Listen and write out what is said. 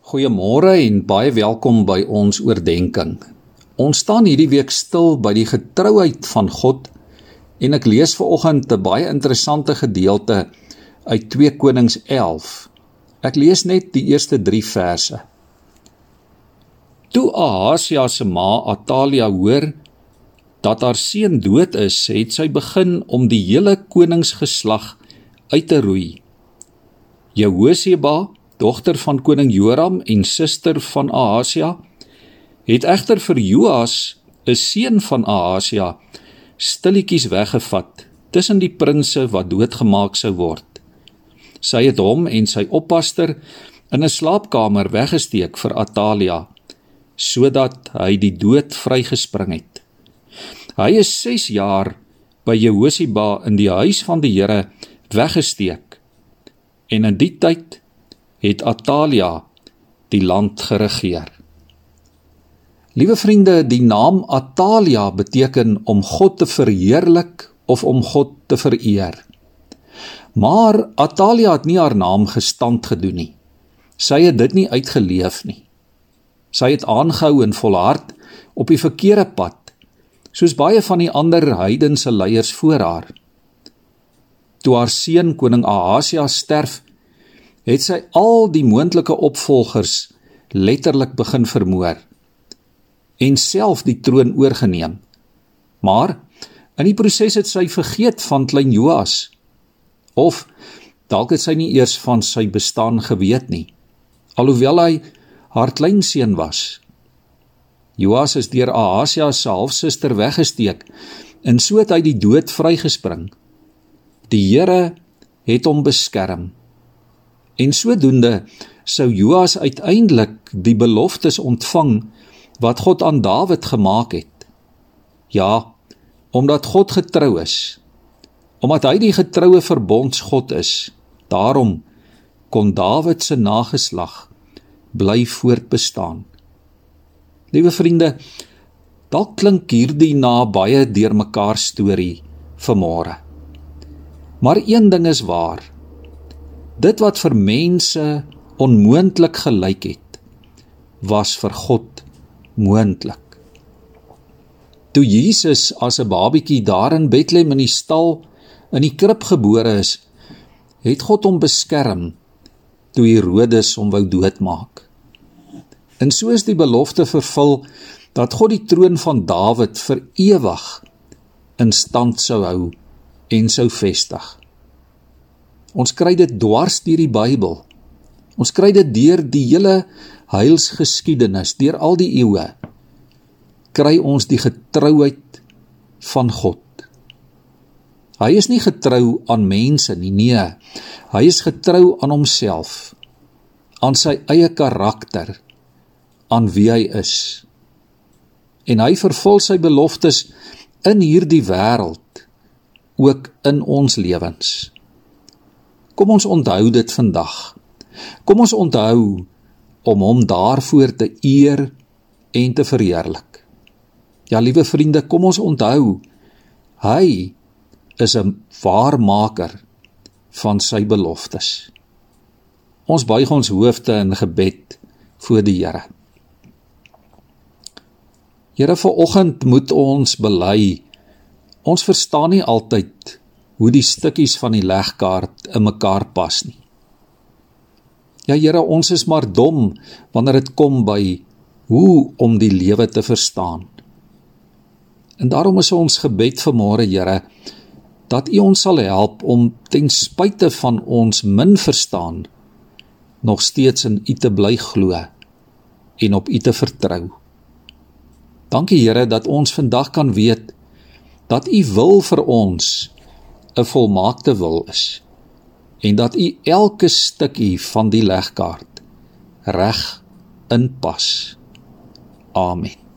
Goeiemôre en baie welkom by ons oordeenking. Ons staan hierdie week stil by die getrouheid van God en ek lees ver oggend 'n baie interessante gedeelte uit 2 Konings 11. Ek lees net die eerste 3 verse. Toe Ahasia se ma Atalia hoor dat haar seun dood is, het sy begin om die hele koningsgeslag uit te roei. Jehoseba dogter van koning Joram en suster van Ahasia, het egter vir Joas, 'n seun van Ahasia, stilletjies weggevat tussen die prinses wat doodgemaak sou word. Sy het hom en sy oppaster in 'n slaapkamer weggesteek vir Atalia sodat hy die dood vrygespring het. Hy is 6 jaar by Jehosiba in die huis van die Here weggesteek. En in die tyd het Atalia die land geregeer. Liewe vriende, die naam Atalia beteken om God te verheerlik of om God te vereer. Maar Atalia het nie haar naam gestand gedoen nie. Sy het dit nie uitgeleef nie. Sy het aangehou en volhard op die verkeerde pad, soos baie van die ander heidense leiers voor haar. Toe haar seun koning Ahasia sterf, het sy al die moontlike opvolgers letterlik begin vermoor en self die troon oorgeneem. Maar in die proses het sy vergeet van klein Joas of dalk het sy nie eers van sy bestaan geweet nie alhoewel hy haar kleinseun was. Joas is deur Ahasia se halfsuster weggesteek en so het hy die dood vrygespring. Die Here het hom beskerm. En sodoende sou Joas uiteindelik die beloftes ontvang wat God aan Dawid gemaak het. Ja, omdat God getrou is. Omdat hy die getroue verbondsgod is. Daarom kon Dawid se nageslag bly voortbestaan. Liewe vriende, dalk klink hierdie na baie deurmekaar storie vanmôre. Maar een ding is waar. Dit wat vir mense onmoontlik gelyk het, was vir God moontlik. Toe Jesus as 'n babietjie daar in Bethlehem in die stal in die krib gebore is, het God hom beskerm toe Herodes hom wou doodmaak. En so is die belofte vervul dat God die troon van Dawid vir ewig in stand sou hou en sou vestig. Ons kry dit dwars deur die Bybel. Ons kry dit deur die hele heilsgeskiedenis, deur al die eeue. Kry ons die getrouheid van God. Hy is nie getrou aan mense nie, nee. Hy is getrou aan homself, aan sy eie karakter, aan wie hy is. En hy vervul sy beloftes in hierdie wêreld, ook in ons lewens. Kom ons onthou dit vandag. Kom ons onthou om hom daarvoor te eer en te verheerlik. Ja, liewe vriende, kom ons onthou hy is 'n waarmaker van sy beloftes. Ons buig ons hoofde in gebed voor die Here. Here, vir oggend moet ons bely. Ons verstaan nie altyd hoe die stukkies van die legkaart in mekaar pas nie. Ja Here, ons is maar dom wanneer dit kom by hoe om die lewe te verstaan. En daarom is ons gebed vanmôre, Here, dat U ons sal help om ten spyte van ons min verstaan nog steeds in U te bly glo en op U te vertrou. Dankie Here dat ons vandag kan weet dat U wil vir ons 'n volmaakte wil is en dat u elke stukkie van die legkaart reg inpas. Amen.